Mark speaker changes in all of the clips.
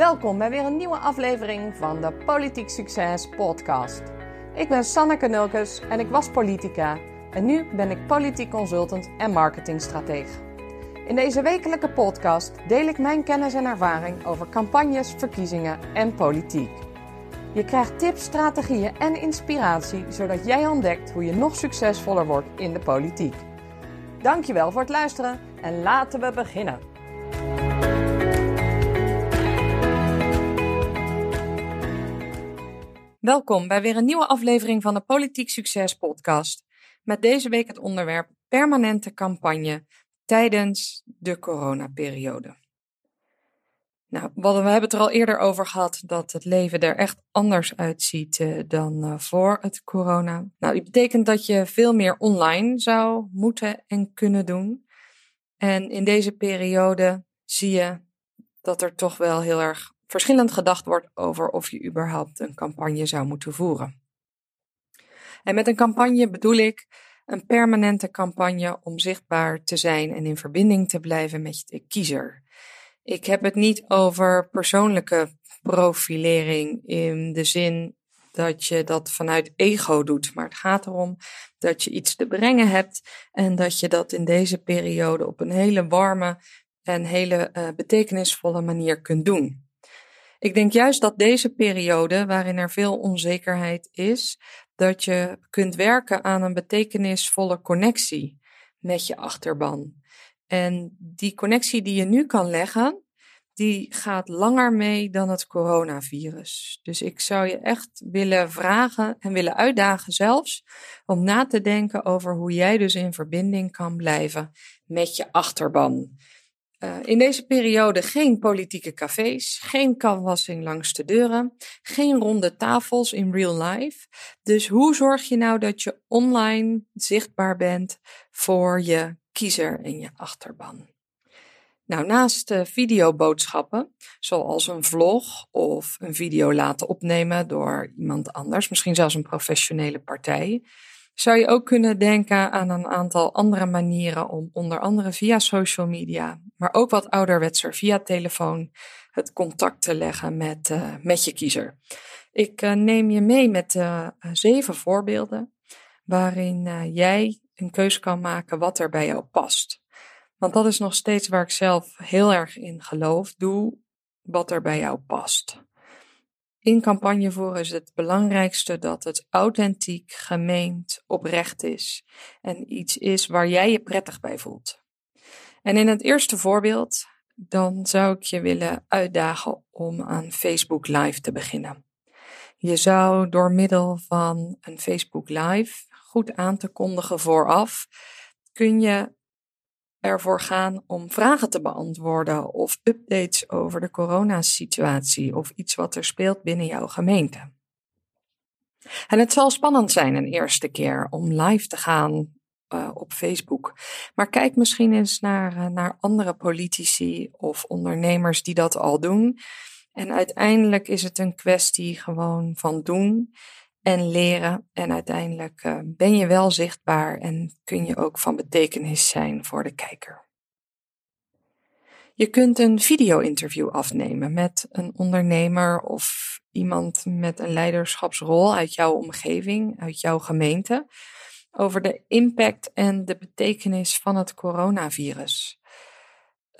Speaker 1: Welkom bij weer een nieuwe aflevering van de Politiek Succes podcast. Ik ben Sanneke Nulkes en ik was politica en nu ben ik politiek consultant en marketingstratege. In deze wekelijke podcast deel ik mijn kennis en ervaring over campagnes, verkiezingen en politiek. Je krijgt tips, strategieën en inspiratie zodat jij ontdekt hoe je nog succesvoller wordt in de politiek. Dankjewel voor het luisteren en laten we beginnen. Welkom bij weer een nieuwe aflevering van de Politiek Succes podcast. Met deze week het onderwerp permanente campagne tijdens de coronaperiode. Nou, we hebben het er al eerder over gehad dat het leven er echt anders uitziet uh, dan uh, voor het corona. Nou, die betekent dat je veel meer online zou moeten en kunnen doen. En in deze periode zie je dat er toch wel heel erg verschillend gedacht wordt over of je überhaupt een campagne zou moeten voeren. En met een campagne bedoel ik een permanente campagne om zichtbaar te zijn en in verbinding te blijven met de kiezer. Ik heb het niet over persoonlijke profilering in de zin dat je dat vanuit ego doet, maar het gaat erom dat je iets te brengen hebt en dat je dat in deze periode op een hele warme en hele uh, betekenisvolle manier kunt doen. Ik denk juist dat deze periode, waarin er veel onzekerheid is, dat je kunt werken aan een betekenisvolle connectie met je achterban. En die connectie die je nu kan leggen, die gaat langer mee dan het coronavirus. Dus ik zou je echt willen vragen en willen uitdagen zelfs om na te denken over hoe jij dus in verbinding kan blijven met je achterban. Uh, in deze periode geen politieke cafés, geen canvassing langs de deuren, geen ronde tafels in real life. Dus hoe zorg je nou dat je online zichtbaar bent voor je kiezer en je achterban? Nou, naast uh, videoboodschappen, zoals een vlog of een video laten opnemen door iemand anders, misschien zelfs een professionele partij, zou je ook kunnen denken aan een aantal andere manieren om onder andere via social media, maar ook wat ouderwetser via telefoon, het contact te leggen met, uh, met je kiezer. Ik uh, neem je mee met uh, zeven voorbeelden waarin jij een keus kan maken wat er bij jou past. Want dat is nog steeds waar ik zelf heel erg in geloof. Doe wat er bij jou past. In campagne voeren is het belangrijkste dat het authentiek, gemeend, oprecht is en iets is waar jij je prettig bij voelt. En in het eerste voorbeeld, dan zou ik je willen uitdagen om aan Facebook Live te beginnen. Je zou door middel van een Facebook Live goed aan te kondigen vooraf, kun je ervoor gaan om vragen te beantwoorden of updates over de coronasituatie of iets wat er speelt binnen jouw gemeente. En het zal spannend zijn een eerste keer om live te gaan uh, op Facebook. Maar kijk misschien eens naar, uh, naar andere politici of ondernemers die dat al doen. En uiteindelijk is het een kwestie gewoon van doen en leren. En uiteindelijk uh, ben je wel zichtbaar en kun je ook van betekenis zijn voor de kijker. Je kunt een video-interview afnemen met een ondernemer of iemand met een leiderschapsrol uit jouw omgeving, uit jouw gemeente, over de impact en de betekenis van het coronavirus.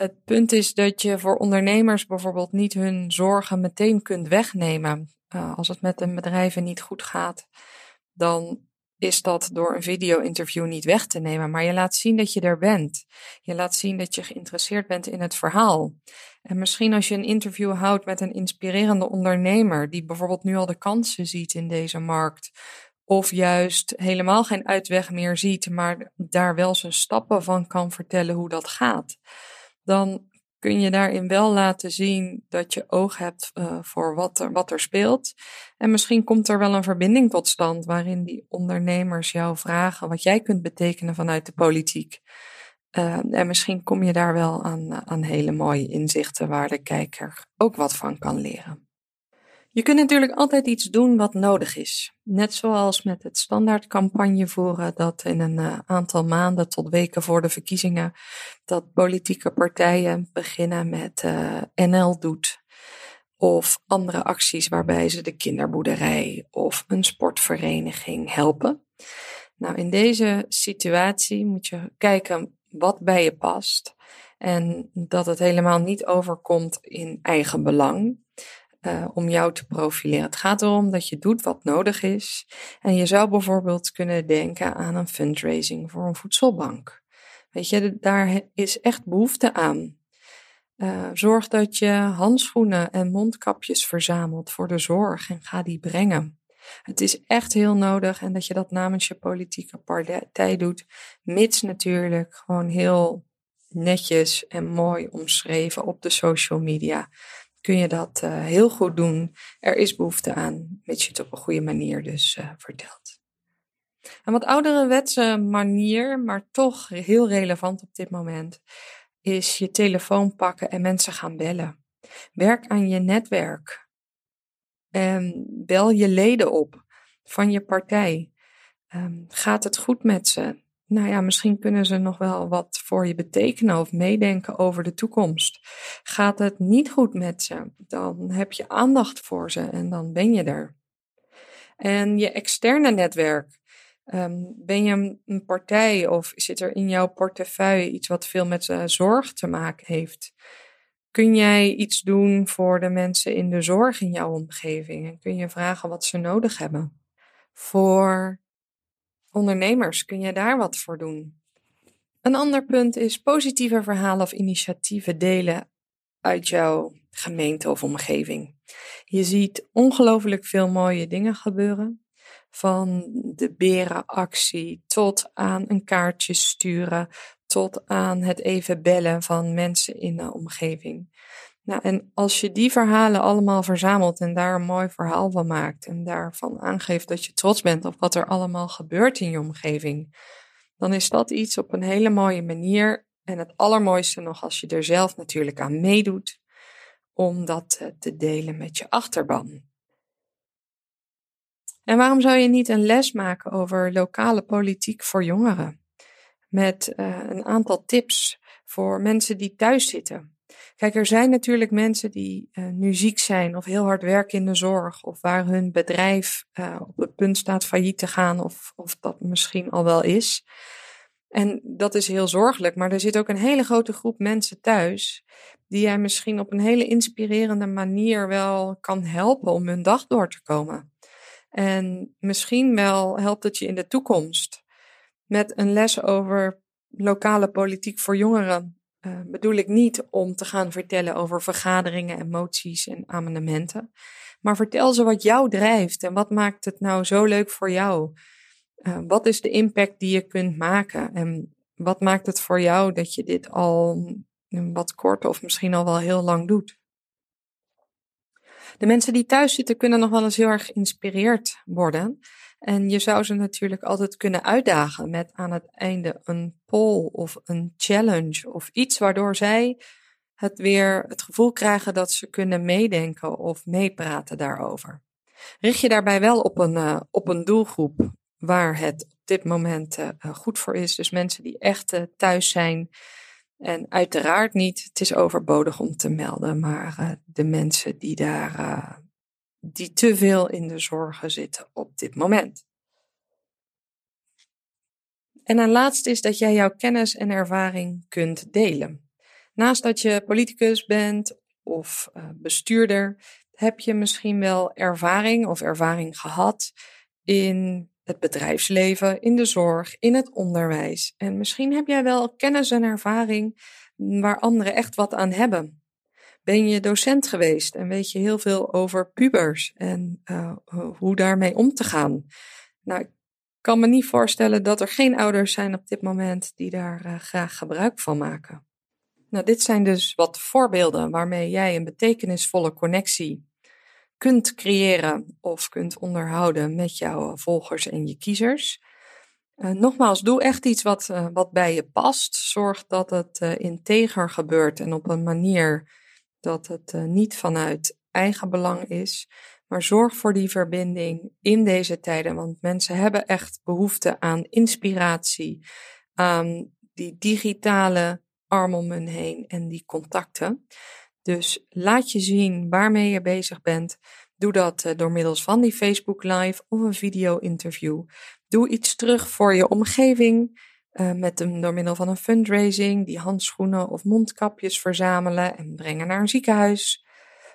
Speaker 1: Het punt is dat je voor ondernemers bijvoorbeeld niet hun zorgen meteen kunt wegnemen uh, als het met een bedrijven niet goed gaat, dan is dat door een video-interview niet weg te nemen. Maar je laat zien dat je er bent. Je laat zien dat je geïnteresseerd bent in het verhaal. En misschien als je een interview houdt met een inspirerende ondernemer, die bijvoorbeeld nu al de kansen ziet in deze markt. Of juist helemaal geen uitweg meer ziet, maar daar wel zijn stappen van kan vertellen hoe dat gaat. Dan kun je daarin wel laten zien dat je oog hebt uh, voor wat er, wat er speelt. En misschien komt er wel een verbinding tot stand waarin die ondernemers jou vragen wat jij kunt betekenen vanuit de politiek. Uh, en misschien kom je daar wel aan, aan hele mooie inzichten waar de kijker ook wat van kan leren. Je kunt natuurlijk altijd iets doen wat nodig is. Net zoals met het standaard campagne voeren dat in een uh, aantal maanden tot weken voor de verkiezingen dat politieke partijen beginnen met uh, NL doet. of andere acties waarbij ze de kinderboerderij of een sportvereniging helpen. Nou, in deze situatie moet je kijken wat bij je past en dat het helemaal niet overkomt in eigen belang. Uh, om jou te profileren. Het gaat erom dat je doet wat nodig is. En je zou bijvoorbeeld kunnen denken aan een fundraising voor een voedselbank. Weet je, daar is echt behoefte aan. Uh, zorg dat je handschoenen en mondkapjes verzamelt voor de zorg en ga die brengen. Het is echt heel nodig en dat je dat namens je politieke partij doet, mits natuurlijk gewoon heel netjes en mooi omschreven op de social media. Kun je dat uh, heel goed doen. Er is behoefte aan, mits je het op een goede manier dus uh, vertelt. Een wat oudere wetse manier, maar toch heel relevant op dit moment, is je telefoon pakken en mensen gaan bellen. Werk aan je netwerk. En bel je leden op van je partij. Um, gaat het goed met ze? Nou ja, misschien kunnen ze nog wel wat voor je betekenen of meedenken over de toekomst. Gaat het niet goed met ze? Dan heb je aandacht voor ze en dan ben je er. En je externe netwerk. Um, ben je een partij of zit er in jouw portefeuille iets wat veel met uh, zorg te maken heeft? Kun jij iets doen voor de mensen in de zorg in jouw omgeving? En kun je vragen wat ze nodig hebben? Voor ondernemers, kun je daar wat voor doen? Een ander punt is positieve verhalen of initiatieven delen uit jouw gemeente of omgeving. Je ziet ongelooflijk veel mooie dingen gebeuren. Van de berenactie tot aan een kaartje sturen, tot aan het even bellen van mensen in de omgeving. Nou, en als je die verhalen allemaal verzamelt en daar een mooi verhaal van maakt en daarvan aangeeft dat je trots bent op wat er allemaal gebeurt in je omgeving, dan is dat iets op een hele mooie manier. En het allermooiste nog als je er zelf natuurlijk aan meedoet, om dat te delen met je achterban. En waarom zou je niet een les maken over lokale politiek voor jongeren? Met uh, een aantal tips voor mensen die thuis zitten. Kijk, er zijn natuurlijk mensen die uh, nu ziek zijn of heel hard werken in de zorg of waar hun bedrijf uh, op het punt staat failliet te gaan of, of dat misschien al wel is. En dat is heel zorgelijk, maar er zit ook een hele grote groep mensen thuis die jij misschien op een hele inspirerende manier wel kan helpen om hun dag door te komen. En misschien wel helpt het je in de toekomst met een les over lokale politiek voor jongeren uh, bedoel ik niet om te gaan vertellen over vergaderingen en moties en amendementen. Maar vertel ze wat jou drijft en wat maakt het nou zo leuk voor jou? Uh, wat is de impact die je kunt maken? En wat maakt het voor jou dat je dit al wat kort of misschien al wel heel lang doet? De mensen die thuis zitten kunnen nog wel eens heel erg geïnspireerd worden. En je zou ze natuurlijk altijd kunnen uitdagen met aan het einde een poll of een challenge of iets waardoor zij het weer het gevoel krijgen dat ze kunnen meedenken of meepraten daarover. Richt je daarbij wel op een, uh, op een doelgroep waar het op dit moment uh, goed voor is. Dus mensen die echt thuis zijn. En uiteraard niet, het is overbodig om te melden, maar de mensen die daar die te veel in de zorgen zitten op dit moment. En een laatste is dat jij jouw kennis en ervaring kunt delen. Naast dat je politicus bent of uh, bestuurder, heb je misschien wel ervaring of ervaring gehad in het bedrijfsleven, in de zorg, in het onderwijs. En misschien heb jij wel kennis en ervaring waar anderen echt wat aan hebben ben je docent geweest en weet je heel veel over pubers en uh, hoe daarmee om te gaan. Nou, ik kan me niet voorstellen dat er geen ouders zijn op dit moment die daar uh, graag gebruik van maken. Nou, dit zijn dus wat voorbeelden waarmee jij een betekenisvolle connectie kunt creëren of kunt onderhouden met jouw volgers en je kiezers. Uh, nogmaals, doe echt iets wat, wat bij je past. Zorg dat het uh, integer gebeurt en op een manier dat het uh, niet vanuit eigen belang is, maar zorg voor die verbinding in deze tijden, want mensen hebben echt behoefte aan inspiratie, aan die digitale arm om hun heen en die contacten. Dus laat je zien waarmee je bezig bent. Doe dat eh, door middels van die Facebook Live of een video-interview. Doe iets terug voor je omgeving. Uh, met een, door middel van een fundraising, die handschoenen of mondkapjes verzamelen en brengen naar een ziekenhuis.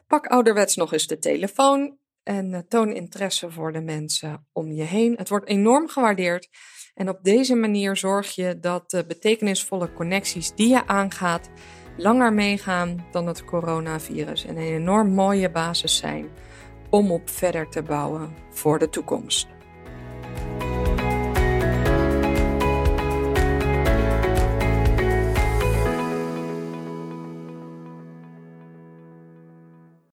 Speaker 1: Pak ouderwets nog eens de telefoon en uh, toon interesse voor de mensen om je heen. Het wordt enorm gewaardeerd. En op deze manier zorg je dat de betekenisvolle connecties die je aangaat langer meegaan dan het coronavirus en een enorm mooie basis zijn om op verder te bouwen voor de toekomst.